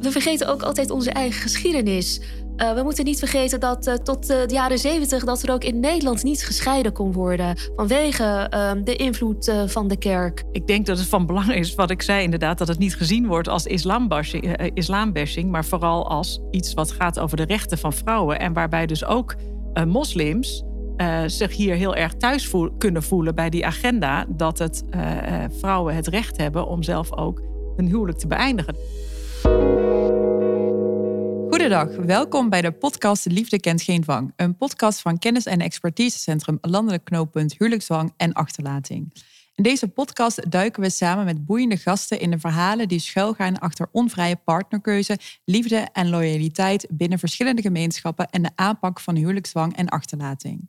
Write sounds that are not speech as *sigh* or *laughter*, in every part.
we vergeten ook altijd onze eigen geschiedenis. Uh, we moeten niet vergeten dat uh, tot de jaren zeventig... dat er ook in Nederland niet gescheiden kon worden... vanwege uh, de invloed van de kerk. Ik denk dat het van belang is, wat ik zei inderdaad... dat het niet gezien wordt als islambashing... maar vooral als iets wat gaat over de rechten van vrouwen... en waarbij dus ook moslims zich hier heel erg thuis kunnen voelen... bij die agenda dat het, vrouwen het recht hebben... om zelf ook hun huwelijk te beëindigen. Goedendag, welkom bij de podcast Liefde kent geen dwang. Een podcast van kennis- en expertisecentrum Landelijk Knooppunt Huwelijksdwang en Achterlating. In deze podcast duiken we samen met boeiende gasten in de verhalen die schuilgaan achter onvrije partnerkeuze, liefde en loyaliteit binnen verschillende gemeenschappen en de aanpak van huwelijksdwang en achterlating.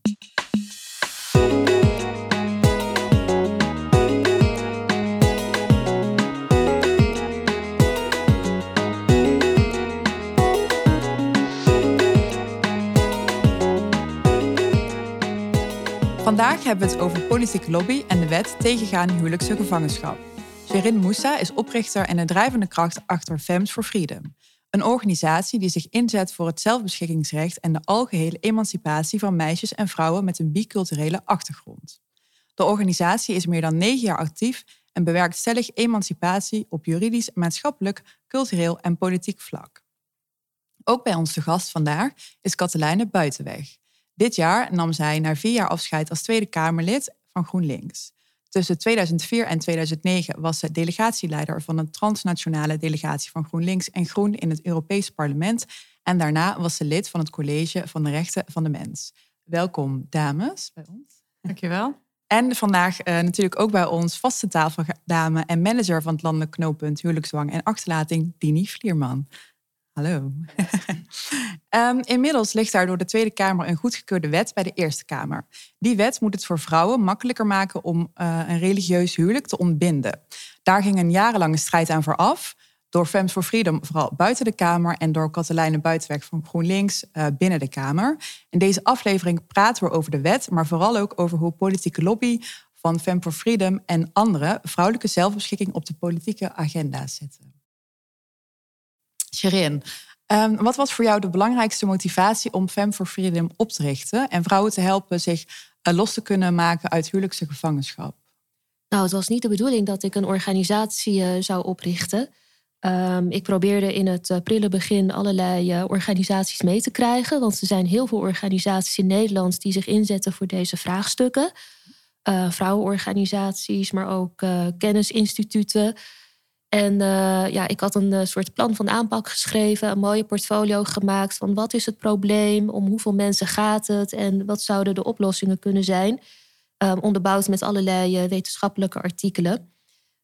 Vandaag hebben we het over politieke lobby en de wet tegengaan huwelijkse gevangenschap. Sherin Moussa is oprichter en de drijvende kracht achter Femmes for Freedom. Een organisatie die zich inzet voor het zelfbeschikkingsrecht en de algehele emancipatie van meisjes en vrouwen met een biculturele achtergrond. De organisatie is meer dan negen jaar actief en bewerkt stellig emancipatie op juridisch, maatschappelijk, cultureel en politiek vlak. Ook bij ons te gast vandaag is Katelijne Buitenweg. Dit jaar nam zij na vier jaar afscheid als Tweede Kamerlid van GroenLinks. Tussen 2004 en 2009 was ze delegatieleider van een transnationale delegatie van GroenLinks en Groen in het Europees Parlement. En daarna was ze lid van het College van de Rechten van de Mens. Welkom, dames, bij ons. Dankjewel. En vandaag uh, natuurlijk ook bij ons vaste tafeldame en manager van het landelijk knooppunt Huwelijksdwang en Achterlating, Dini Vlierman. Hallo. um, *laughs* inmiddels ligt daar door de Tweede Kamer een goedgekeurde wet bij de Eerste Kamer. Die wet moet het voor vrouwen makkelijker maken om uh, een religieus huwelijk te ontbinden. Daar ging een jarenlange strijd aan vooraf. Door Femmes for Freedom vooral buiten de Kamer en door Katelijne Buitenweg van GroenLinks uh, binnen de Kamer. In deze aflevering praten we over de wet, maar vooral ook over hoe politieke lobby van Femmes for Freedom en anderen vrouwelijke zelfbeschikking op de politieke agenda zetten. Sherin, um, wat was voor jou de belangrijkste motivatie om Fem for Freedom op te richten en vrouwen te helpen zich uh, los te kunnen maken uit huwelijkse gevangenschap? Nou, het was niet de bedoeling dat ik een organisatie uh, zou oprichten. Um, ik probeerde in het uh, prille begin allerlei organisaties mee te krijgen. Want er zijn heel veel organisaties in Nederland die zich inzetten voor deze vraagstukken. Vrouwenorganisaties, maar ook kennisinstituten. En uh, ja, ik had een uh, soort plan van aanpak geschreven, een mooie portfolio gemaakt van wat is het probleem, om hoeveel mensen gaat het en wat zouden de oplossingen kunnen zijn. Um, onderbouwd met allerlei uh, wetenschappelijke artikelen.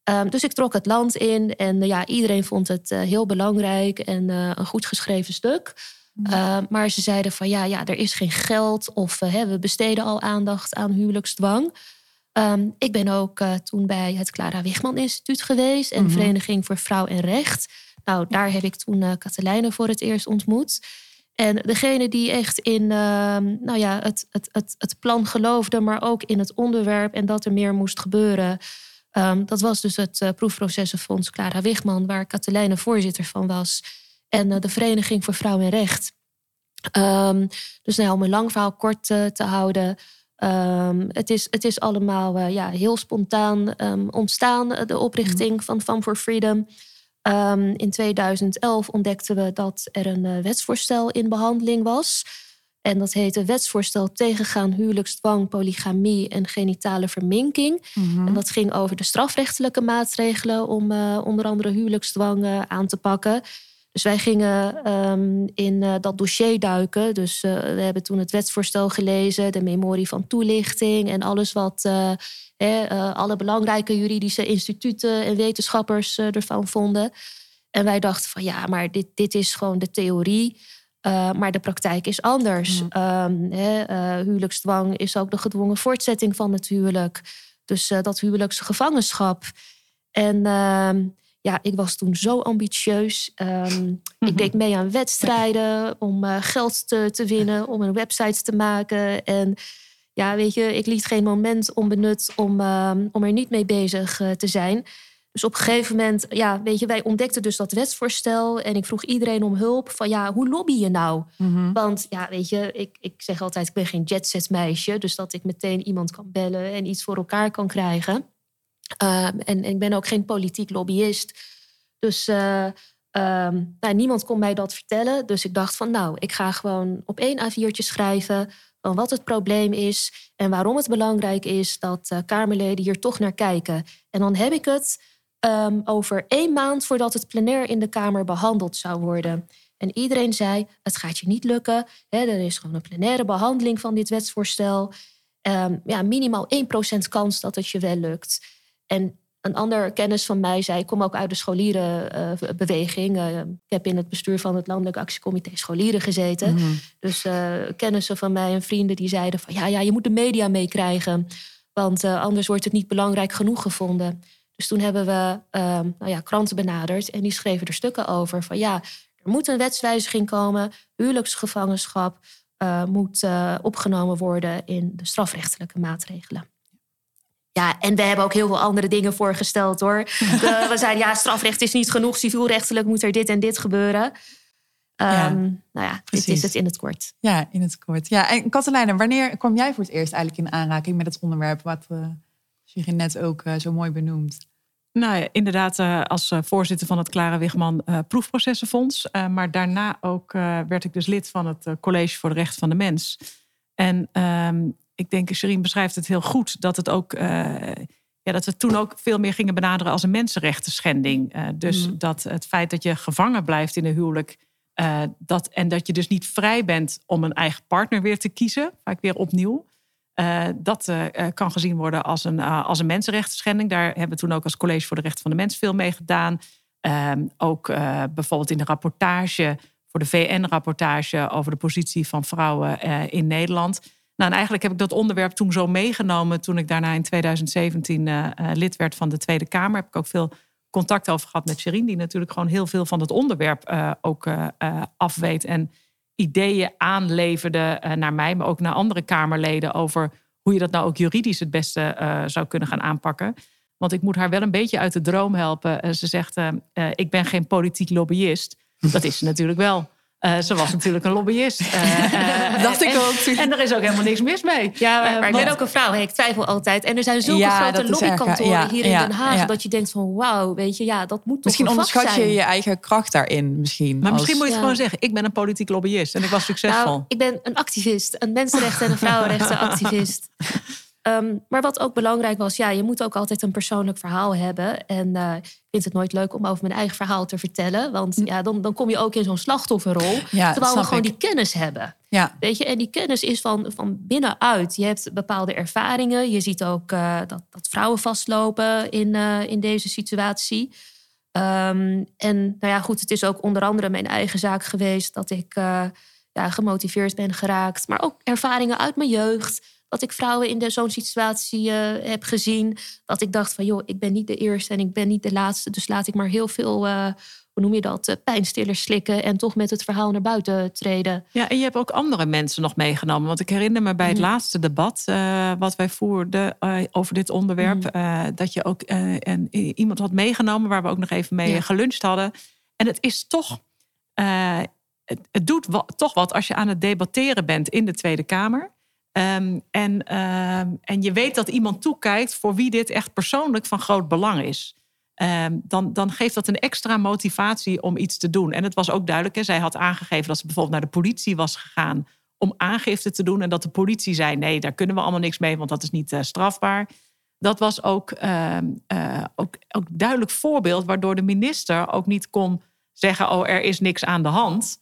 Um, dus ik trok het land in en ja, iedereen vond het heel belangrijk en een goed geschreven stuk. Mm. maar ze zeiden van ja, ja, er is geen geld of we besteden al aandacht aan huwelijksdwang. Um, ik ben ook uh, toen bij het Clara Wigman Instituut geweest en mm Vereniging voor Vrouw en Recht. Nou, daar heb ik toen uh, Katelijne voor het eerst ontmoet. En degene die echt in uh, nou ja, het, het, het, het plan geloofde, maar ook in het onderwerp en dat er meer moest gebeuren. Um, dat was dus het uh, Proefprocessenfonds Clara Wigman, waar Katelijne voorzitter van was. En de Vereniging voor Vrouw en Recht. Um, dus nou, om een lang verhaal kort te houden. Um, het, is, het is allemaal uh, ja, heel spontaan um, ontstaan, de oprichting mm. van for Freedom. Um, in 2011 ontdekten we dat er een uh, wetsvoorstel in behandeling was. En dat heette Wetsvoorstel tegengaan huwelijksdwang, polygamie en genitale verminking. Mm -hmm. En dat ging over de strafrechtelijke maatregelen om uh, onder andere huwelijksdwang aan te pakken. Dus wij gingen um, in uh, dat dossier duiken. Dus uh, we hebben toen het wetsvoorstel gelezen, de memorie van toelichting en alles wat uh, eh, alle belangrijke juridische instituten en wetenschappers ervan vonden. En wij dachten van ja, maar dit, dit is gewoon de theorie. maar de praktijk is anders. Mm. Um, huwelijksdwang is ook de gedwongen voortzetting van het huwelijk. Dus dat huwelijksgevangenschap. En ehm, ja, ik was toen zo ambitieus. Um, Ik deed mee aan wedstrijden om uh, geld te, te winnen, om een website te maken. En ja, weet je, ik liet geen moment onbenut om, uh, om er niet mee bezig uh, te zijn. Dus op een gegeven moment, ja, weet je, wij ontdekten dus dat wetsvoorstel. En ik vroeg iedereen om hulp. Van ja, hoe lobby je nou? Mhm. Want ja, weet je, ik, ik zeg altijd, ik ben geen jetset meisje. Dus dat ik meteen iemand kan bellen en iets voor elkaar kan krijgen. Ehm, en, en ik ben ook geen politiek lobbyist. Dus eh, ehm, nou, niemand kon mij dat vertellen. Dus ik dacht van nou, ik ga gewoon op één A4'tje schrijven van wat het probleem is en waarom het belangrijk is dat eh, Kamerleden hier toch naar kijken. En dan heb ik het ehm, over één maand voordat het plenair in de Kamer behandeld zou worden. En iedereen zei: het gaat je niet lukken. Hè, er is gewoon een plenaire behandeling van dit wetsvoorstel. Ja, minimaal 1% kans dat het je wel lukt. En een ander kennis van mij zei: ik kom ook uit de scholierenbeweging. Uh, ik heb in het bestuur van het Landelijk Actiecomité Scholieren gezeten. Mhm. Dus uh, kennissen van mij en vrienden die zeiden: van ja, ja je moet de media meekrijgen. Want uh, anders wordt het niet belangrijk genoeg gevonden. Dus toen hebben we ehm, nou ja, kranten benaderd en die schreven er stukken over. Van ja, er moet een wetswijziging komen. Huwelijksgevangenschap moet opgenomen worden in de strafrechtelijke maatregelen. Ja, en we hebben ook heel veel andere dingen voorgesteld hoor. *laughs* De, we zeiden ja, strafrecht is niet genoeg, civielrechtelijk moet er dit en dit gebeuren. Um, ja, nou ja, precies. dit is het in het kort. Ja, in het kort. Ja, en Katelijne, wanneer kwam jij voor het eerst eigenlijk in aanraking met het onderwerp wat uh, Shirin net ook uh, zo mooi benoemt? Nou ja, inderdaad, uh, als voorzitter van het Clara Wigman Proefprocessenfonds. maar daarna ook werd ik dus lid van het College voor de Rechten van de Mens. En um, ik denk, Sherine beschrijft het heel goed, dat het ook. Uh, ja, dat we toen ook veel meer gingen benaderen als een mensenrechten schending. Uh, dus mm. dat het feit dat je gevangen blijft in een huwelijk. Uh, dat, en dat je dus niet vrij bent om een eigen partner weer te kiezen, vaak weer opnieuw. dat kan gezien worden als een, als een mensenrechten schending. Daar hebben we toen ook als College voor de Rechten van de Mens veel mee gedaan. Ehm, ook bijvoorbeeld in de rapportage, voor de VN-rapportage over de positie van vrouwen in Nederland. Nou, en eigenlijk heb ik dat onderwerp toen zo meegenomen toen ik daarna in 2017 uh, uh, lid werd van de Tweede Kamer. Heb ik ook veel contact over gehad met Sherine, die natuurlijk gewoon heel veel van het onderwerp uh, ook afweet en ideeën aanleverde naar mij, maar ook naar andere Kamerleden over hoe je dat nou ook juridisch het beste zou kunnen gaan aanpakken. Want ik moet haar wel een beetje uit de droom helpen. ze zegt: Ik ben geen politiek lobbyist. Dat is ze natuurlijk wel. Uh, ze was natuurlijk een lobbyist. Uh, uh, *laughs* Dacht ik en, ook. En er is ook helemaal niks mis mee. Ja, maar, maar ik ben ook een vrouw. Hey, ik twijfel altijd. En er zijn zulke ja, grote lobbykantoren ja, hier in ja, Den Haag... ja. dat je denkt van wauw, weet je, ja, dat moet Misschien toch een onderschat je je eigen kracht daarin. Misschien, Maar misschien moet je het gewoon zeggen. Ik ben een politiek lobbyist en ik was succesvol. Nou, ik ben een activist, een mensenrechten- en een vrouwenrechtenactivist. *laughs* Ehm, maar wat ook belangrijk was, ja, je moet ook altijd een persoonlijk verhaal hebben. En eh, ik vind het nooit leuk om over mijn eigen verhaal te vertellen. Want ja, dan, dan kom je ook in zo'n slachtofferrol. Hm. Ja, terwijl we gewoon ik. die kennis hebben. Ja, Weet je, en die kennis is van, van binnenuit. Je hebt bepaalde ervaringen. Je ziet ook eh, dat, dat vrouwen vastlopen in, eh, in deze situatie. Ehm, en nou ja, goed, het is ook onder andere mijn eigen zaak geweest dat ik ja, gemotiveerd ben geraakt. Maar ook ervaringen uit mijn jeugd. Dat ik vrouwen in zo'n situatie eh, heb gezien. Dat ik dacht van, joh, ik ben niet de eerste en ik ben niet de laatste. Dus laat ik maar heel veel, eh, hoe noem je dat, eh, pijnstillers slikken. En toch met het verhaal naar buiten treden. Ja, en je hebt ook andere mensen nog meegenomen. Want ik herinner me bij het Mhm. laatste debat wat wij voerden over dit onderwerp, Mhm. dat je ook een, iemand had meegenomen waar we ook nog even mee Ja. geluncht hadden. En het is toch, het, het doet wa- toch wat als je aan het debatteren bent in de Tweede Kamer. Ehm, en, ehm, en je weet dat iemand toekijkt voor wie dit echt persoonlijk van groot belang is. Ehm, dan, dan geeft dat een extra motivatie om iets te doen. En het was ook duidelijk, hè, zij had aangegeven dat ze bijvoorbeeld naar de politie was gegaan om aangifte te doen. En dat de politie zei: nee, daar kunnen we allemaal niks mee, want dat is niet eh, strafbaar. Dat was ook, eh, ook, ook duidelijk voorbeeld waardoor de minister ook niet kon zeggen: oh, er is niks aan de hand.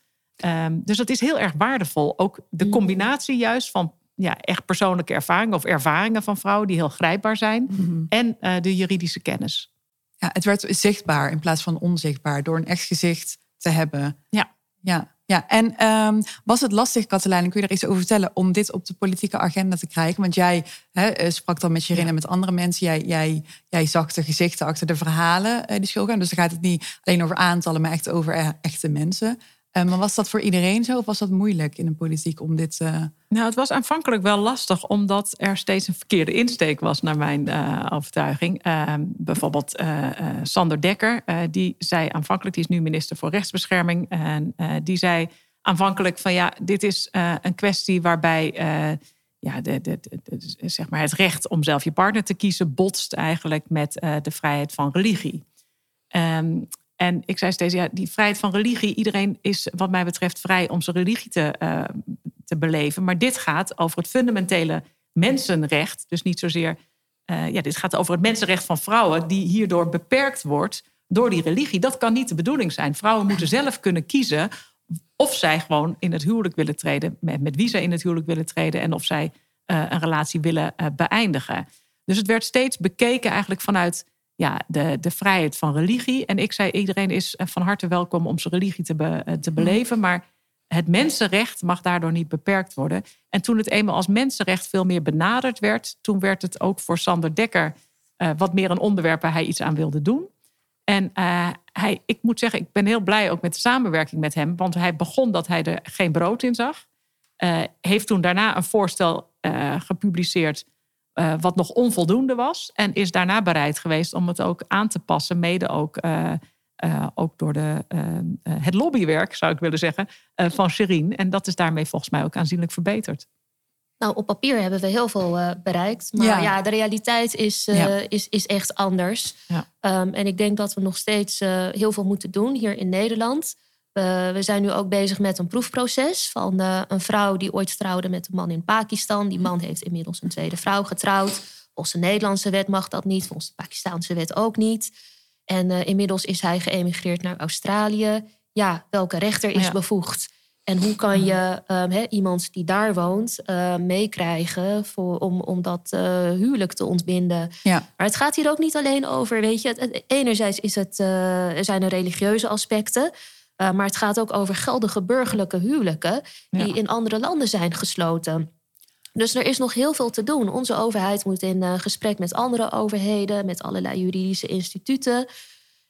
Dus dat is heel erg waardevol. Ook de Mm. combinatie juist van ja, echt persoonlijke ervaringen of ervaringen van vrouwen die heel grijpbaar zijn. Mhm. En eh, de juridische kennis. ja, het werd zichtbaar in plaats van onzichtbaar door een echt gezicht te hebben. Ja. Ja, ja. en ehm, was het lastig, Katelijn, kun je er iets over vertellen, om dit op de politieke agenda te krijgen? Want jij eh, sprak dan met Shirin Ja. en met andere mensen. Jij, jij, jij zag de gezichten achter de verhalen eh, die school gaan. Dus dan gaat het niet alleen over aantallen, maar echt over echte mensen. Uh, maar was dat voor iedereen zo of was dat moeilijk in de politiek om dit... Uh... Nou, het was aanvankelijk wel lastig omdat er steeds een verkeerde insteek was naar mijn uh, overtuiging. Ehm, bijvoorbeeld Sander Dekker, die zei aanvankelijk, die is nu minister voor rechtsbescherming, en die zei aanvankelijk van ja, dit is een kwestie waarbij ja, de, zeg maar het recht om zelf je partner te kiezen botst eigenlijk met de vrijheid van religie. Um, en ik zei steeds, ja, die vrijheid van religie, iedereen is wat mij betreft vrij om zijn religie te, uh, te beleven. Maar dit gaat over het fundamentele mensenrecht. Dus niet zozeer, uh, ja, dit gaat over het mensenrecht van vrouwen, die hierdoor beperkt wordt door die religie. Dat kan niet de bedoeling zijn. Vrouwen moeten zelf kunnen kiezen of zij gewoon in het huwelijk willen treden, met, met wie zij in het huwelijk willen treden en of zij uh, een relatie willen beëindigen. Dus het werd steeds bekeken eigenlijk vanuit ja, de, de vrijheid van religie. En ik zei, iedereen is eh, van harte welkom om zijn religie te, eh, te mhm. beleven. Maar het mensenrecht mag daardoor niet beperkt worden. En toen het eenmaal als mensenrecht veel meer benaderd werd, toen werd het ook voor Sander Dekker uh, wat meer een onderwerp waar hij iets aan wilde doen. En uh, hij, ik moet zeggen, ik ben heel blij ook met de samenwerking met hem, want hij begon dat hij er geen brood in zag. Uh, heeft toen daarna een voorstel gepubliceerd uh, wat nog onvoldoende was. En is daarna bereid geweest om het ook aan te passen, mede ook, uh, uh, ook door de, het lobbywerk, zou ik willen zeggen, van Sherine. En dat is daarmee volgens mij ook aanzienlijk verbeterd. Nou, op papier hebben we heel veel bereikt. Maar ja. de realiteit is, ja. is, is echt anders. Ja. Um, en ik denk dat we nog steeds heel veel moeten doen hier in Nederland. Uh, we zijn nu ook bezig met een proefproces van uh, een vrouw die ooit trouwde met een man in Pakistan. Die man heeft inmiddels een tweede vrouw getrouwd. Volgens de Nederlandse wet mag dat niet, volgens de Pakistanse wet ook niet. En uh, inmiddels is hij geëmigreerd naar Australië. Ja, welke rechter is ja. bevoegd? En hoe kan je um, he, iemand die daar woont meekrijgen om, om dat huwelijk te ontbinden? Ja. Maar het gaat hier ook niet alleen over, weet je, het, enerzijds is het, zijn er religieuze aspecten. Uh, maar het gaat ook over geldige burgerlijke huwelijken die in andere landen zijn gesloten. Dus er is nog heel veel te doen. Onze overheid moet in uh, gesprek met andere overheden, met allerlei juridische instituten.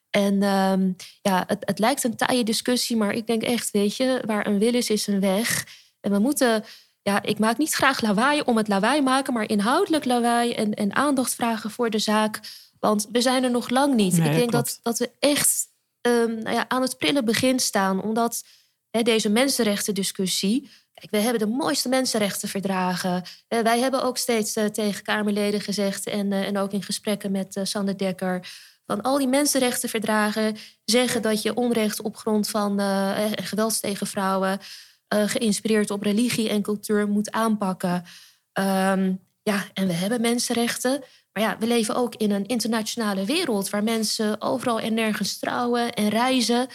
En um, ja, het, het, lijkt een taaie discussie, maar ik denk echt, weet je, waar een wil is, is een weg. En we moeten, ja, ik maak niet graag lawaai om het lawaai maken, maar inhoudelijk lawaai en, en aandacht vragen voor de zaak. Want we zijn er nog lang niet. ik denk dat, dat we echt um, nou ja, aan het prille begin staan. Omdat deze mensenrechten-discussie. Kijk, we hebben de mooiste mensenrechtenverdragen. Uh, wij hebben ook steeds uh, tegen Kamerleden gezegd. En, uh, en ook in gesprekken met Sander Dekker. Van al die mensenrechtenverdragen zeggen dat je onrecht op grond van geweld tegen vrouwen. geïnspireerd op religie en cultuur moet aanpakken. Um, ja, en we hebben mensenrechten. Maar ja, we leven ook in een internationale wereld waar mensen overal en nergens trouwen en reizen.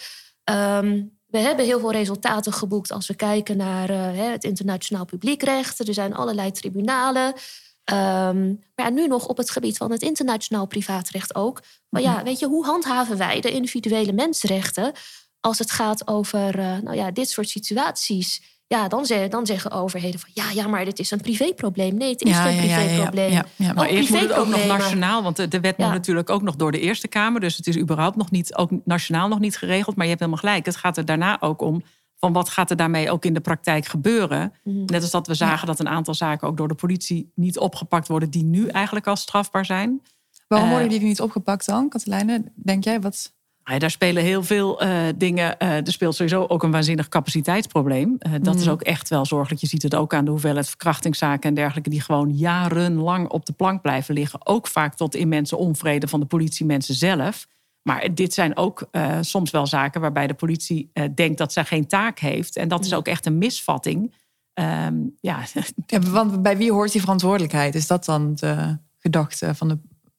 Um, we hebben heel veel resultaten geboekt als we kijken naar uh, het internationaal publiekrecht. Er zijn allerlei tribunalen. Um, maar ja, nu nog op het gebied van het internationaal privaatrecht ook. Maar ja, mhm. weet je, hoe handhaven wij de individuele mensenrechten als het gaat over uh, nou ja, dit soort situaties? Ja, dan, zeg, dan zeggen overheden van ja, ja, maar dit is een privéprobleem. Nee, het is geen privéprobleem. Ja, ja, maar eerst moet het ook nog nationaal, want de wet moet natuurlijk ook nog door de Eerste Kamer. Dus het is überhaupt nog niet, ook nationaal nog niet geregeld. Maar je hebt helemaal gelijk. Het gaat er daarna ook om van wat gaat er daarmee ook in de praktijk gebeuren. Mhm. Net als dat we zagen dat een aantal zaken ook door de politie niet opgepakt worden, die nu eigenlijk al strafbaar zijn. Waarom worden eh, die niet opgepakt dan, Katelijne? Denk jij wat? Ja, daar spelen heel veel uh, dingen. Uh, er speelt sowieso ook een waanzinnig capaciteitsprobleem. Uh, dat is mm. ook echt wel zorgelijk. Je ziet het ook aan de hoeveelheid verkrachtingszaken en dergelijke... die gewoon jarenlang op de plank blijven liggen. Ook vaak tot immense onvrede van de politiemensen zelf. Maar dit zijn ook soms wel zaken waarbij de politie denkt dat zij geen taak heeft. En dat is mm. ook echt een misvatting. Um, ja. ja. want bij wie hoort die verantwoordelijkheid? Is dat dan de gedachte van de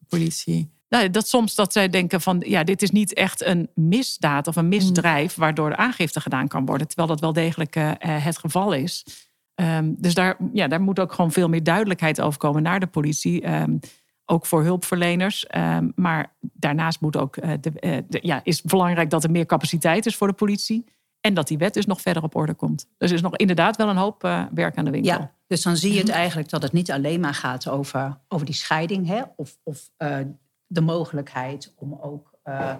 politie? Nou, dat soms dat zij denken van ja, dit is niet echt een misdaad of een misdrijf waardoor de aangifte gedaan kan worden. Terwijl dat wel degelijk uh, het geval is. Um, dus daar, ja, daar moet ook gewoon veel meer duidelijkheid over komen naar de politie. Um, ook voor hulpverleners. Um, maar daarnaast moet ook, uh, de, uh, de, ja, is belangrijk dat er meer capaciteit is voor de politie. En dat die wet dus nog verder op orde komt. Dus er is nog inderdaad wel een hoop werk aan de winkel. Ja, dus dan zie je het mhm. eigenlijk dat het niet alleen maar gaat over, over die scheiding. Hè? Of, of de mogelijkheid om ook uh,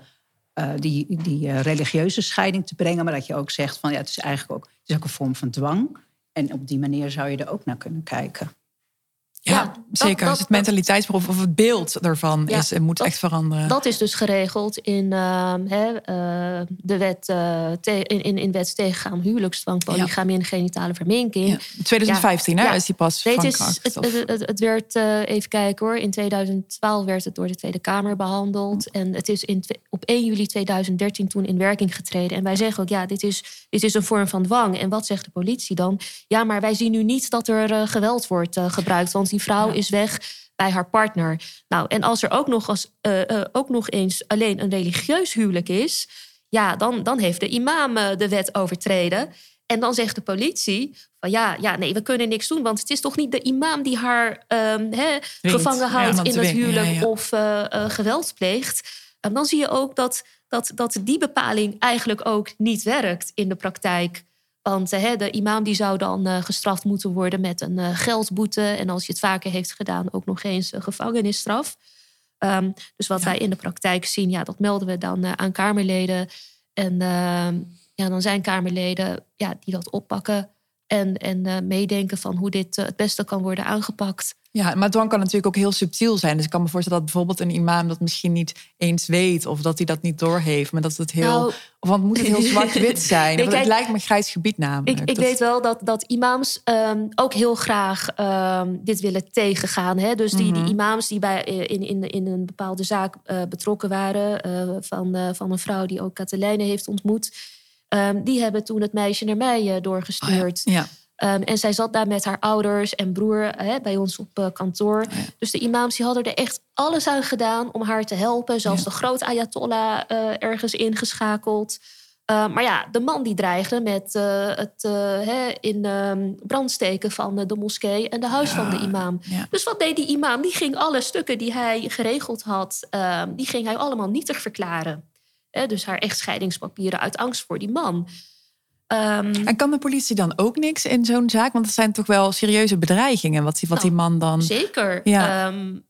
eh, die, die eh, religieuze scheiding te brengen. Maar dat je ook zegt van ja, het is eigenlijk ook, het is ook een vorm van dwang. En op die manier zou je er ook naar kunnen kijken. Ja, zeker. dus het mentaliteitsproef of het beeld ervan is, moet echt veranderen. Dat is dus geregeld in, uh, de wet, uh, in, in, in wet tegengaan huwelijksdwang, polygamie en genitale verminking. Ja. 2015 hè, is die pas van kracht. Het, het, het, werd, uh, even kijken hoor, in 2012 werd het door de Tweede Kamer behandeld. En het is in, op 1 juli 2013 toen in werking getreden. En wij zeggen ook, ja, dit is, dit is een vorm van dwang. En wat zegt de politie dan? Ja, maar wij zien nu niet dat er geweld wordt gebruikt. Want die vrouw is weg bij haar partner. Nou, en als er ook nog, als, uh, uh, ook nog eens alleen een religieus huwelijk is, ja, dan, dan heeft de imam uh, de wet overtreden. En dan zegt de politie van ja, ja, nee, we kunnen niks doen, want het is toch niet de imam die haar um, he, gevangen houdt in het huwelijk ja. of geweld pleegt. En dan zie je ook dat, dat, dat die bepaling eigenlijk ook niet werkt in de praktijk. Want uh, de imam die zou dan uh, gestraft moeten worden met een uh, geldboete. En als je het vaker heeft gedaan, ook nog eens een gevangenisstraf. Um, dus wat ja. wij in de praktijk zien, ja, dat melden we dan aan Kamerleden. En ehm, ja, dan zijn Kamerleden ja, die dat oppakken en, en meedenken van hoe dit het beste kan worden aangepakt. Ja, maar dwang kan natuurlijk ook heel subtiel zijn. Dus ik kan me voorstellen dat bijvoorbeeld een imam dat misschien niet eens weet of dat hij dat niet doorheeft, maar dat het heel. Nou, want moet het heel zwart-wit *laughs* zijn? nee, kijk, het lijkt me grijs gebied namelijk. Ik, ik weet wel dat, dat imams um, ook heel graag um, dit willen tegengaan. Hè? Dus die, mm -hmm. die imams die bij, in, in, in een bepaalde zaak uh, betrokken waren, van, van een vrouw die ook Katelijne heeft ontmoet, um, die hebben toen het meisje naar mij doorgestuurd. Oh ja. ja. Um, en zij zat daar met haar ouders en broer hè, bij ons op uh, kantoor. Ja. Dus de imams die hadden er echt alles aan gedaan om haar te helpen. Zelfs de groot ayatollah uh, ergens ingeschakeld. Uh, maar ja, de man die dreigde met het hè, in um, brand steken van de moskee en de huis van de imam. Dus wat deed die imam? Die ging alle stukken die hij geregeld had, ehm, die ging hij allemaal nietig verklaren. Dus haar echtscheidingspapieren uit angst voor die man. Um, en kan de politie dan ook niks in zo'n zaak? Want het zijn toch wel serieuze bedreigingen, wat, die, wat nou, die man dan. Zeker. Ja. Um,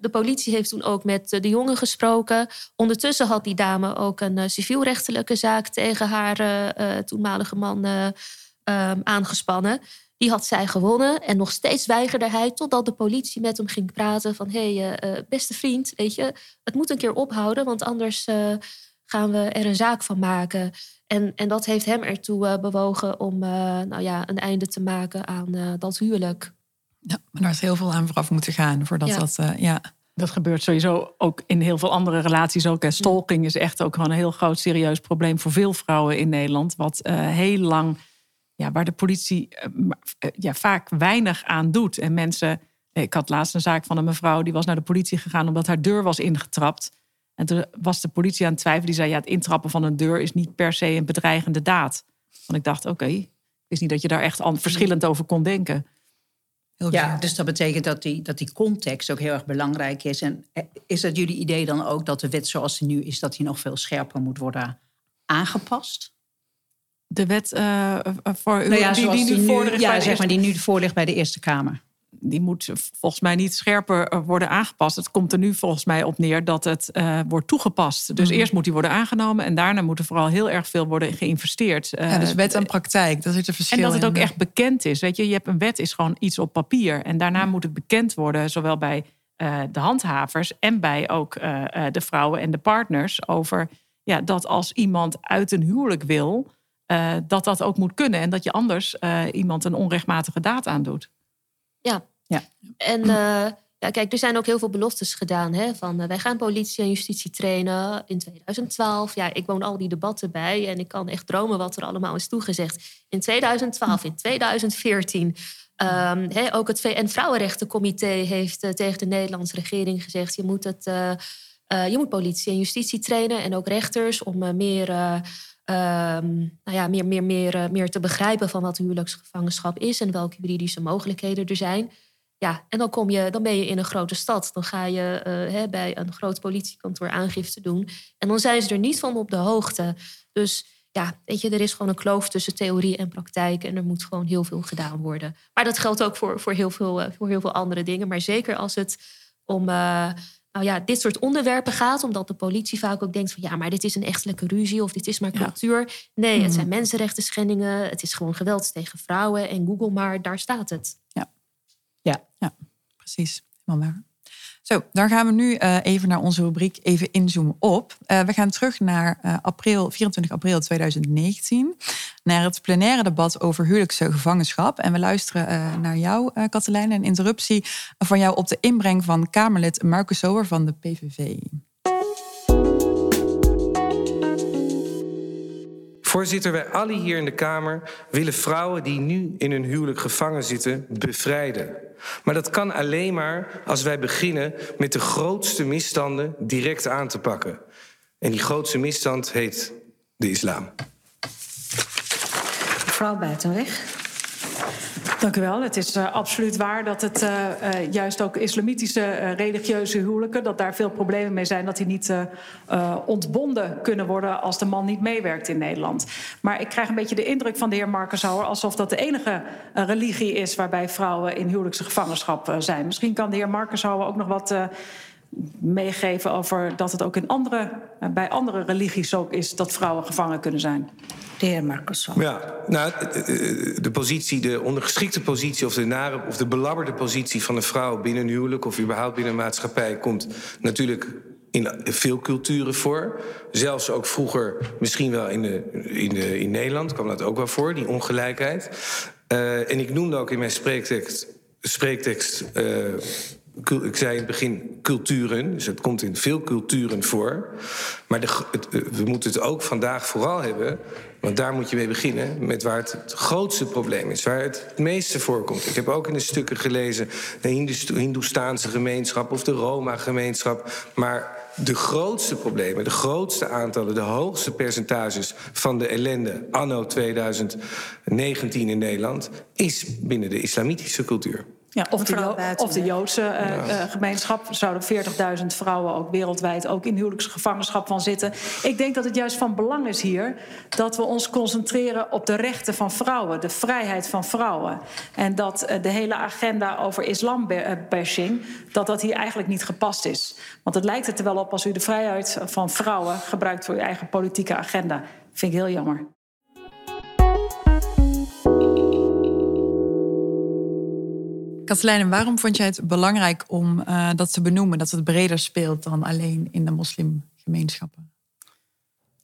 de politie heeft toen ook met de jongen gesproken. Ondertussen had die dame ook een uh, civielrechtelijke zaak tegen haar uh, toenmalige man uh, um, aangespannen. Die had zij gewonnen en nog steeds weigerde hij totdat de politie met hem ging praten van hé, hey, beste vriend, weet je, het moet een keer ophouden, want anders gaan we er een zaak van maken. En, en dat heeft hem ertoe uh, bewogen om uh, nou ja, een einde te maken aan uh, dat huwelijk. Ja, maar daar is heel veel aan vooraf moeten gaan voordat ja. dat. ja. Dat gebeurt sowieso ook in heel veel andere relaties. Ook. Stalking is echt ook gewoon een heel groot serieus probleem voor veel vrouwen in Nederland. Wat heel lang, ja, waar de politie ja, vaak weinig aan doet. En mensen. Ik had laatst een zaak van een mevrouw die was naar de politie gegaan omdat haar deur was ingetrapt. En toen was de politie aan het twijfelen. Die zei, ja, het intrappen van een deur is niet per se een bedreigende daad. Want ik dacht, oké, okay, ik wist niet dat je daar echt verschillend over kon denken. Heel ja, dus dat betekent dat die, dat die context ook heel erg belangrijk is. En eh, is dat jullie idee dan ook dat de wet zoals die nu is... dat die nog veel scherper moet worden aangepast? De wet uh, voor nou ja, die, die, nu, nu ja, zeg maar, die nu voor ligt bij de Eerste Kamer die moet volgens mij niet scherper eh, worden aangepast. Het komt er nu volgens mij op neer dat het uh, wordt toegepast. Dus mm. eerst moet die worden aangenomen en daarna moet er vooral heel erg veel worden geïnvesteerd. Uh, ja, dus wet en praktijk, dat zit een verschil En dat het ook echt bekend is. Weet je, je hebt een wet is gewoon iets op papier en daarna mm. moet het bekend worden, zowel bij uh, de handhavers en bij ook de vrouwen en de partners over ja, dat als iemand uit een huwelijk wil, dat dat ook moet kunnen en dat je anders iemand een onrechtmatige daad aandoet. Ja. ja. En uh, ja, kijk, er zijn ook heel veel beloftes gedaan. Hè, van uh, wij gaan politie en justitie trainen in 2012. Ja, ik woon al die debatten bij en ik kan echt dromen wat er allemaal is toegezegd. In 2012, in 2014. Um, he, ook het VN-Vrouwenrechtencomité heeft uh, tegen de Nederlandse regering gezegd: je moet, het, uh, uh, je moet politie en justitie trainen en ook rechters om meer Um, nou ja, meer, meer, meer, uh, meer te begrijpen van wat huwelijksgevangenschap is en welke juridische mogelijkheden er zijn. Ja, en dan, kom je, dan ben je in een grote stad. Dan ga je uh, hè, bij een groot politiekantoor aangifte doen. En dan zijn ze er niet van op de hoogte. Dus ja, weet je, er is gewoon een kloof tussen theorie en praktijk. En er moet gewoon heel veel gedaan worden. Maar dat geldt ook voor, voor, heel, veel, uh, voor heel veel andere dingen. Maar zeker als het om nou ja, dit soort onderwerpen gaat. Omdat de politie vaak ook denkt van ja, maar dit is een echtelijke ruzie of dit is maar cultuur. Nee, het zijn mensenrechten schendingen. Het is gewoon geweld tegen vrouwen. En Google maar, daar staat het. Ja, ja, ja precies. Helemaal waar. Zo, dan gaan we nu uh, even naar onze rubriek even inzoomen op. Uh, we gaan terug naar uh, april, 24 april 2019. Naar het plenaire debat over huwelijkse gevangenschap. En we luisteren naar jou, Katelijn. Een interruptie van jou op de inbreng van Kamerlid Marcus Sower van de PVV. Voorzitter, wij allen hier in de Kamer willen vrouwen die nu in hun huwelijk gevangen zitten bevrijden. Maar dat kan alleen maar als wij beginnen met de grootste misstanden direct aan te pakken. En die grootste misstand heet de islam. Mevrouw Buitenweg. Dank u wel. Het is uh, absoluut waar dat het uh, uh, juist ook islamitische religieuze huwelijken, dat daar veel problemen mee zijn, dat die niet ontbonden kunnen worden als de man niet meewerkt in Nederland. Maar ik krijg een beetje de indruk van de heer Markenshouwer alsof dat de enige religie is waarbij vrouwen in huwelijkse gevangenschap zijn. Misschien kan de heer Markenshouwer ook nog wat meegeven over dat het ook in andere, bij andere religies ook is dat vrouwen gevangen kunnen zijn de heer Marcus. Ja, nou, de positie, de ondergeschikte positie of de nare of de belabberde positie van een vrouw binnen een huwelijk of überhaupt binnen een maatschappij komt natuurlijk in veel culturen voor. Zelfs ook vroeger, misschien wel in, de, in, de, in Nederland kwam dat ook wel voor, die ongelijkheid. Uh, en ik noemde ook in mijn spreektekst, spreektekst uh, ik zei in het begin culturen, dus het komt in veel culturen voor. Maar de, het, we moeten het ook vandaag vooral hebben, want daar moet je mee beginnen, met waar het, het grootste probleem is, waar het het meeste voorkomt. Ik heb ook in de stukken gelezen de Hindoestaanse gemeenschap of de Roma-gemeenschap, maar de grootste problemen, de grootste aantallen, de hoogste percentages van de ellende anno 2019 in Nederland is binnen de islamitische cultuur. Ja, of, de, of de Joodse uh, gemeenschap. Er zouden 40.000 vrouwen ook wereldwijd ook in huwelijksgevangenschap van zitten. Ik denk dat het juist van belang is hier dat we ons concentreren op de rechten van vrouwen, de vrijheid van vrouwen. En dat uh, de hele agenda over islambashing, dat dat hier eigenlijk niet gepast is. Want het lijkt er wel op als u de vrijheid van vrouwen gebruikt voor uw eigen politieke agenda. Vind ik heel jammer. Katelijne, waarom vond jij het belangrijk om uh, dat te benoemen, dat het breder speelt dan alleen in de moslimgemeenschappen?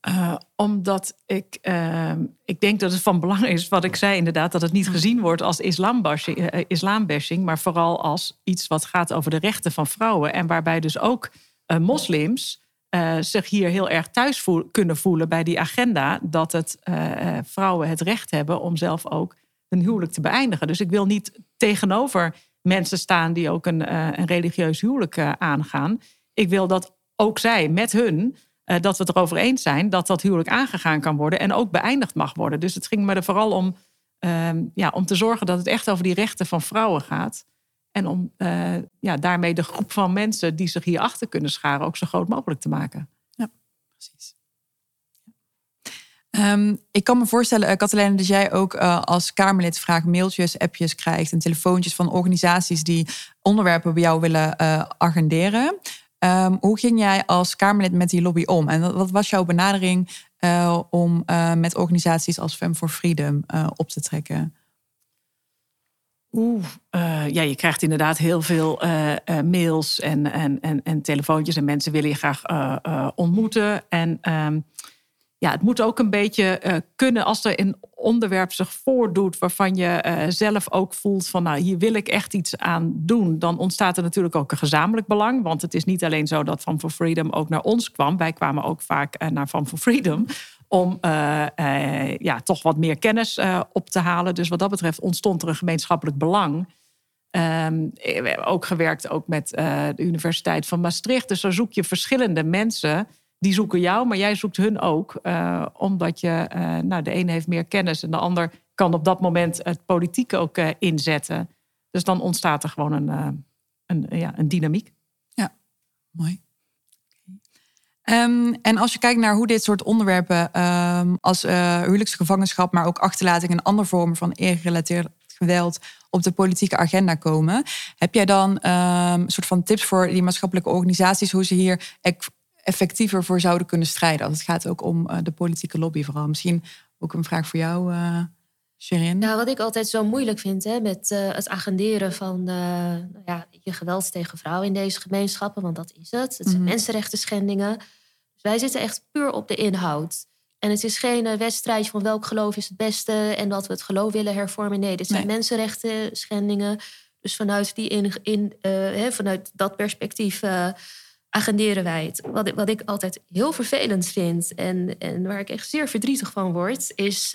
Uh, omdat ik, uh, ik denk dat het van belang is, wat ik zei inderdaad, dat het niet gezien wordt als islambashing, islambashing maar vooral als iets wat gaat over de rechten van vrouwen. En waarbij dus ook moslims zich hier heel erg thuis voel, kunnen voelen bij die agenda, dat het, vrouwen het recht hebben om zelf ook een huwelijk te beëindigen. Dus ik wil niet tegenover mensen staan die ook een, uh, een religieus huwelijk uh, aangaan. Ik wil dat ook zij met hun, uh, dat we het erover eens zijn dat dat huwelijk aangegaan kan worden en ook beëindigd mag worden. Dus het ging me er vooral om, ehm, ja, om te zorgen dat het echt over die rechten van vrouwen gaat. En om ja, daarmee de groep van mensen die zich hierachter kunnen scharen ook zo groot mogelijk te maken. Ja, precies. Um, ik kan me voorstellen, uh, dat jij ook uh, als Kamerlid vaak mailtjes, appjes krijgt en telefoontjes van organisaties die onderwerpen bij jou willen uh, agenderen. Um, hoe ging jij als Kamerlid met die lobby om? En wat was jouw benadering om met organisaties als Fem for Freedom op te trekken? Oeh, ja, je krijgt inderdaad heel veel mails en, en, en, en telefoontjes en mensen willen je graag ontmoeten. En um, ja, het moet ook een beetje uh, kunnen als er een onderwerp zich voordoet waarvan je uh, zelf ook voelt van nou hier wil ik echt iets aan doen, dan ontstaat er natuurlijk ook een gezamenlijk belang. Want het is niet alleen zo dat Van for Freedom ook naar ons kwam. Wij kwamen ook vaak uh, naar Van for Freedom om ja, toch wat meer kennis op te halen. Dus wat dat betreft ontstond er een gemeenschappelijk belang. Um, we hebben ook gewerkt ook met de Universiteit van Maastricht. Dus zo zoek je verschillende mensen die zoeken jou, maar jij zoekt hun ook. Uh, omdat je, uh, nou, de ene heeft meer kennis en de ander kan op dat moment het politiek ook uh, inzetten. Dus dan ontstaat er gewoon een, een, ja, een dynamiek. Ja, mooi. Um, en als je kijkt naar hoe dit soort onderwerpen um, als huwelijksgevangenschap, maar ook achterlating en andere vormen van eergerelateerd geweld op de politieke agenda komen. Heb jij dan ehm, een soort van tips voor die maatschappelijke organisaties hoe ze hier effectiever voor zouden kunnen strijden? Als het gaat ook om de politieke lobby vooral. Misschien ook een vraag voor jou, uh, Sherin. Nou, wat ik altijd zo moeilijk vind hè, met het agenderen van nou ja, je geweld tegen vrouwen in deze gemeenschappen, want dat is het. Het zijn mm mensenrechten schendingen. Dus wij zitten echt puur op de inhoud. En het is geen wedstrijdje van welk geloof is het beste en dat we het geloof willen hervormen. Nee, dit zijn mensenrechten schendingen. Dus vanuit, die in, in, vanuit dat perspectief agenderen wij het. Wat, wat ik altijd heel vervelend vind en, en waar ik echt zeer verdrietig van word, is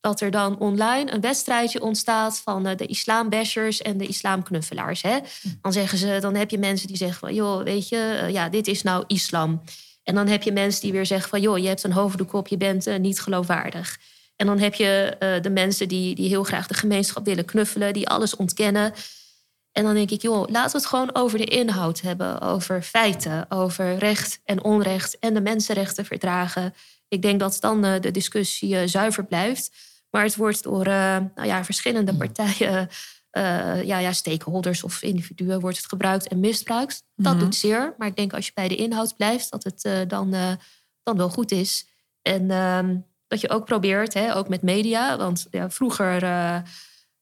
dat er dan online een wedstrijdje ontstaat van de islambashers en de islamknuffelaars. Hè? Hm. Dan zeggen ze, dan heb je mensen die zeggen van, joh, weet je, ja, dit is nou islam. En dan heb je mensen die weer zeggen van... joh, je hebt een hoofddoek op, je bent niet geloofwaardig. En dan heb je de mensen die, die heel graag de gemeenschap willen knuffelen... die alles ontkennen. En dan denk ik, joh, laten we het gewoon over de inhoud hebben. Over feiten, over recht en onrecht... en de mensenrechten verdragen. Ik denk dat dan uh, de discussie zuiver blijft. Maar het wordt door nou ja, verschillende partijen uh, ja, ja, stakeholders of individuen wordt het gebruikt en misbruikt. Dat mhm. doet zeer. Maar ik denk als je bij de inhoud blijft, dat het uh, dan, uh, dan wel goed is. En ehm, dat je ook probeert, hè, ook met media. Want ja, vroeger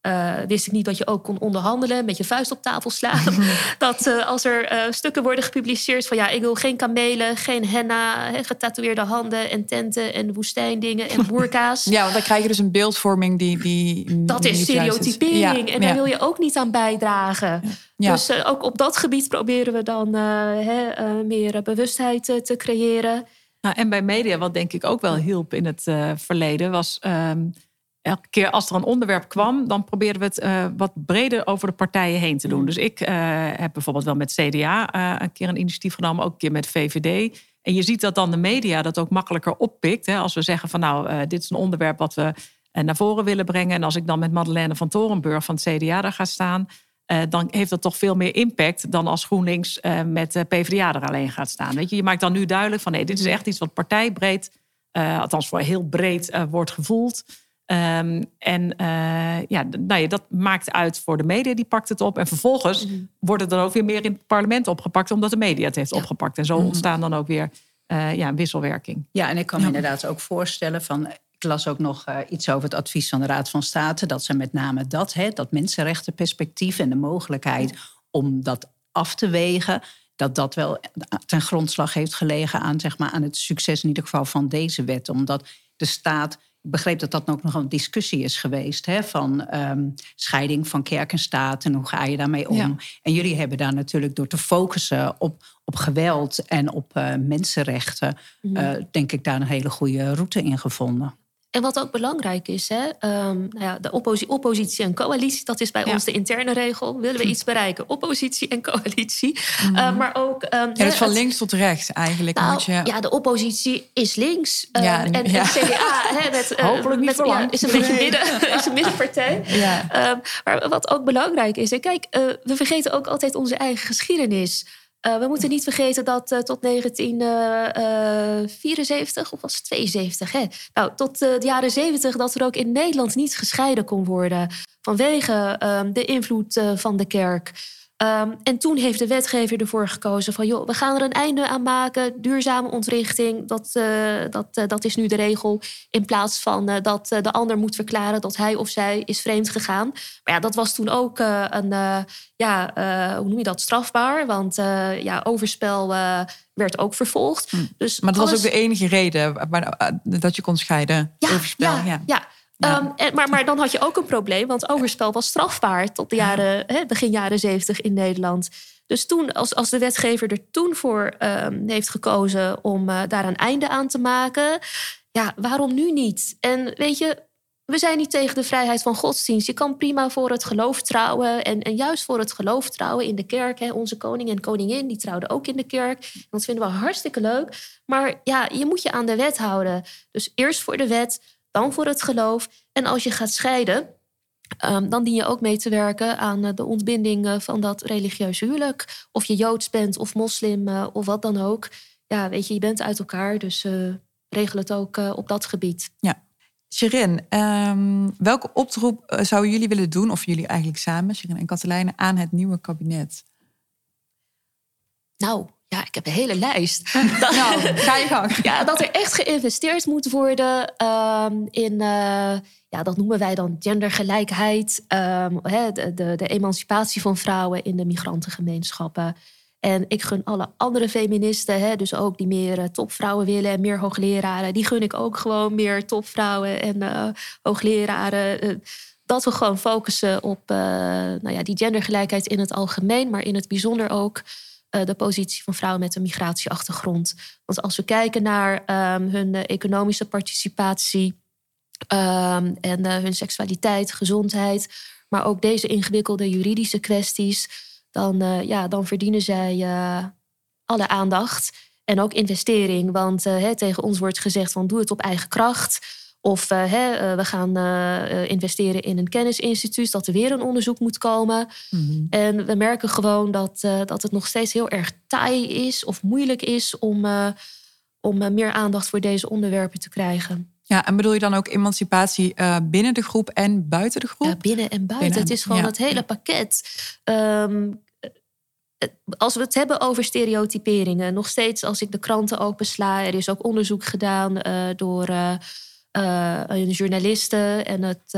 uh, wist ik niet dat je ook kon onderhandelen, met je vuist op tafel slaan. *laughs* dat uh, als er uh, stukken worden gepubliceerd van ja, ik wil geen kamelen, geen henna, getatoeëerde handen en tenten en woestijndingen en *laughs* boerka's. ja, want dan krijg je dus een beeldvorming die. die dat is stereotypering en daar wil je ook niet aan bijdragen. Ja. Dus ook op dat gebied proberen we dan meer bewustheid te creëren. Nou, en bij media, wat denk ik ook wel hielp in het verleden, was. Ehm, elke keer als er een onderwerp kwam, dan probeerden we het uh, wat breder over de partijen heen te doen. Mm. Dus ik uh, heb bijvoorbeeld wel met CDA uh, eh, een keer een initiatief genomen, ook een keer met VVD. En je ziet dat dan de media dat ook makkelijker oppikt. Hè, als we zeggen van nou, dit is een onderwerp wat we naar voren willen brengen. En als ik dan met Madeleine van Torenburg van het CDA daar ga staan, dan heeft dat toch veel meer impact dan als GroenLinks met PvdA er alleen gaat staan. Weet je, je maakt dan nu duidelijk van nee, dit is echt iets wat partijbreed, althans voor heel breed wordt gevoeld. Um, en uh, ja, nou ja, dat maakt uit voor de media, die pakt het op. En vervolgens mm wordt het dan ook weer meer in het parlement opgepakt, omdat de media het heeft opgepakt. En zo mhm. ontstaan dan ook weer uh, ja, een wisselwerking. Ja, en ik kan me inderdaad ook voorstellen van. Ik las ook nog uh, iets over het advies van de Raad van State. Dat ze met name dat, hè, dat mensenrechtenperspectief en de mogelijkheid om dat af te wegen dat dat wel ten grondslag heeft gelegen aan, zeg maar, aan het succes in ieder geval van deze wet. Omdat de staat begreep dat dat ook nog een discussie is geweest. Hè, van um, scheiding van kerk en staat en hoe ga je daarmee om. En jullie hebben daar natuurlijk door te focussen op, op geweld en op uh, mensenrechten... Uh, denk ik daar een hele goede route in gevonden. En wat ook belangrijk is, hè, um, nou ja, de opposi oppositie en coalitie, dat is bij ons de interne regel. Willen we iets bereiken? Oppositie en coalitie. Mm uh, maar ook. Um, ja, van links tot rechts eigenlijk. Nou, moet je... Ja, de oppositie is links. Ja, en de CDA hè, met, uh, Hopelijk niet met, ja, is een beetje midden, is een middenpartij. *laughs* Um, maar wat ook belangrijk is, hè, kijk, we vergeten ook altijd onze eigen geschiedenis. Uh, we moeten niet vergeten dat uh, tot 1974, uh, of was het 72, hè? Nou, tot de jaren 70 dat er ook in Nederland niet gescheiden kon worden vanwege um, de invloed van de kerk. Um, en toen heeft de wetgever ervoor gekozen van... joh, we gaan er een einde aan maken, duurzame ontrichting. Dat, uh, dat, uh, dat is nu de regel. In plaats van uh, dat de ander moet verklaren dat hij of zij is vreemd gegaan. Maar ja, dat was toen ook een, ja, hoe noem je dat, strafbaar. Want ja, overspel werd ook vervolgd. Hm. Dus maar dat alles... was ook de enige reden dat je kon scheiden, ja, overspel. ja. ja. ja. Ehm, maar, maar dan had je ook een probleem, want overspel was strafbaar tot de jaren, begin jaren zeventig in Nederland. Dus toen, als, als de wetgever er toen voor um, heeft gekozen om uh, daar een einde aan te maken, ja, waarom nu niet? En weet je, we zijn niet tegen de vrijheid van godsdienst. Je kan prima voor het geloof trouwen. En, en juist voor het geloof trouwen in de kerk. Hè, onze koning en koningin, die trouwden ook in de kerk. Dat vinden we hartstikke leuk. Maar ja, je moet je aan de wet houden. Dus eerst voor de wet, dan voor het geloof. En als je gaat scheiden, um, dan dien je ook mee te werken aan uh, de ontbinding uh, van dat religieuze huwelijk. Of je joods bent of moslim uh, of wat dan ook. Ja, weet je, je bent uit elkaar, dus regel het ook op dat gebied. Ja. Shirin, ehm, welke oproep eh, zouden jullie willen doen, of jullie eigenlijk samen, Shirin en Katelijne, aan het nieuwe kabinet? Nou, ja, ik heb een hele lijst. *laughs* nou, ga je gang. Ja, dat er echt geïnvesteerd moet worden ehm, in, eh, ja, dat noemen wij dan gendergelijkheid, ehm, de, de, de emancipatie van vrouwen in de migrantengemeenschappen. En ik gun alle andere feministen, hè, dus ook die meer uh, topvrouwen willen en meer hoogleraren, die gun ik ook gewoon meer topvrouwen en uh, hoogleraren. Dat we gewoon focussen op nou ja, die gendergelijkheid in het algemeen, maar in het bijzonder ook de positie van vrouwen met een migratieachtergrond. Want als we kijken naar um, hun economische participatie um, en hun seksualiteit, gezondheid, maar ook deze ingewikkelde juridische kwesties dan, ja, dan verdienen zij alle aandacht. En ook investering. Want tegen ons wordt gezegd van doe het op eigen kracht. Of we gaan investeren in een kennisinstituut, dat er weer een onderzoek moet komen. Mm-hmm. En we merken gewoon dat, dat het nog steeds heel erg taai is of moeilijk is om, om meer aandacht voor deze onderwerpen te krijgen. Ja, en bedoel je dan ook emancipatie binnen de groep en buiten de groep? Ja, binnen en buiten. Binnen, het is gewoon ja, het hele pakket. Um, als we het hebben over stereotyperingen, nog steeds als ik de kranten opensla, er is ook onderzoek gedaan door uh, uh, journalisten en het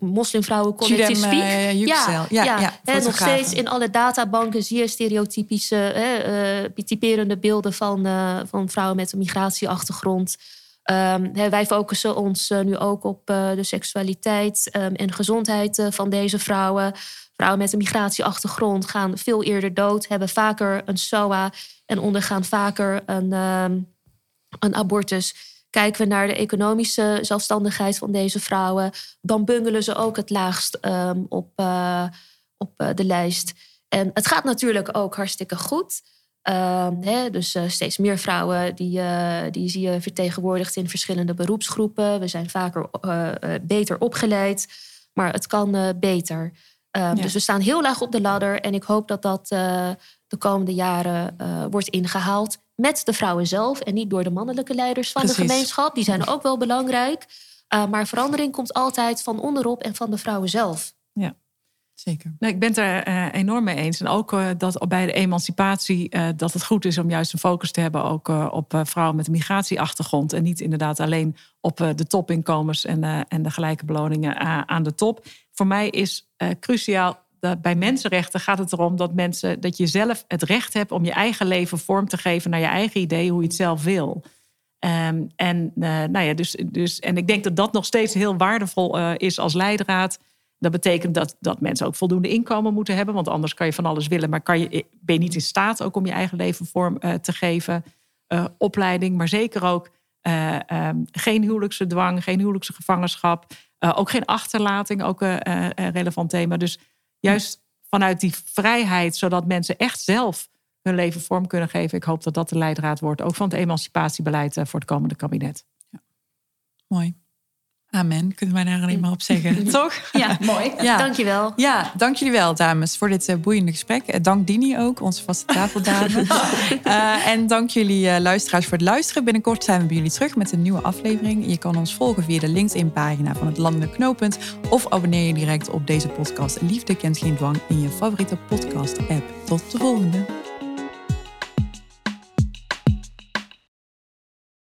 moslimvrouwencollectief Speak. ja, ja, ja, ja en nog steeds in alle databanken zie je stereotypische, typerende beelden van, van vrouwen met een migratieachtergrond. Um, wij focussen ons nu ook op de seksualiteit um, en gezondheid van deze vrouwen. Vrouwen met een migratieachtergrond gaan veel eerder dood, hebben vaker een SOA en ondergaan vaker een, um, een abortus. Kijken we naar de economische zelfstandigheid van deze vrouwen, dan bungelen ze ook het laagst um, op, uh, op uh, de lijst. En het gaat natuurlijk ook hartstikke goed. Uh, hè, dus uh, steeds meer vrouwen die, uh, die zie je vertegenwoordigd in verschillende beroepsgroepen. We zijn vaker beter opgeleid, maar het kan beter. Ja. Dus we staan heel laag op de ladder. En ik hoop dat dat de komende jaren wordt ingehaald. Met de vrouwen zelf en niet door de mannelijke leiders van Precies. de gemeenschap. Die zijn ook wel belangrijk. Uh, maar verandering komt altijd van onderop en van de vrouwen zelf. Ja. Zeker. Nee, ik ben het er uh, enorm mee eens. En ook uh, dat bij de emancipatie uh, dat het goed is om juist een focus te hebben ook op vrouwen met een migratieachtergrond. En niet inderdaad alleen op de topinkomens en, en de gelijke beloningen aan de top. Voor mij is cruciaal dat bij mensenrechten gaat het erom dat mensen dat je zelf het recht hebt om je eigen leven vorm te geven naar je eigen idee, hoe je het zelf wil. Um, en, nou ja, dus, dus, en ik denk dat dat nog steeds heel waardevol is als leidraad. Dat betekent dat, dat mensen ook voldoende inkomen moeten hebben. Want anders kan je van alles willen, maar kan je, ben je niet in staat ook om je eigen leven vorm uh, te geven. Opleiding, maar zeker ook um, geen huwelijkse dwang, geen huwelijkse gevangenschap. ook geen achterlating, ook een relevant thema. Dus juist vanuit die vrijheid, zodat mensen echt zelf hun leven vorm kunnen geven. Ik hoop dat dat de leidraad wordt, ook van het emancipatiebeleid voor het komende kabinet. Ja. Mooi. Amen, kunnen wij daar alleen maar op zeggen, *laughs* toch? Ja, mooi. *laughs* Ja. Dankjewel. Ja, dank jullie wel, dames, voor dit uh, boeiende gesprek. Uh, dank Dini ook, onze vaste tafeldame. uh, *laughs* en dank jullie luisteraars voor het luisteren. Binnenkort zijn we bij jullie terug met een nieuwe aflevering. Je kan ons volgen via de LinkedIn-pagina van het Landelijk Knooppunt... of abonneer je direct op deze podcast Liefde kent geen dwang in je favoriete podcast-app. Tot de volgende.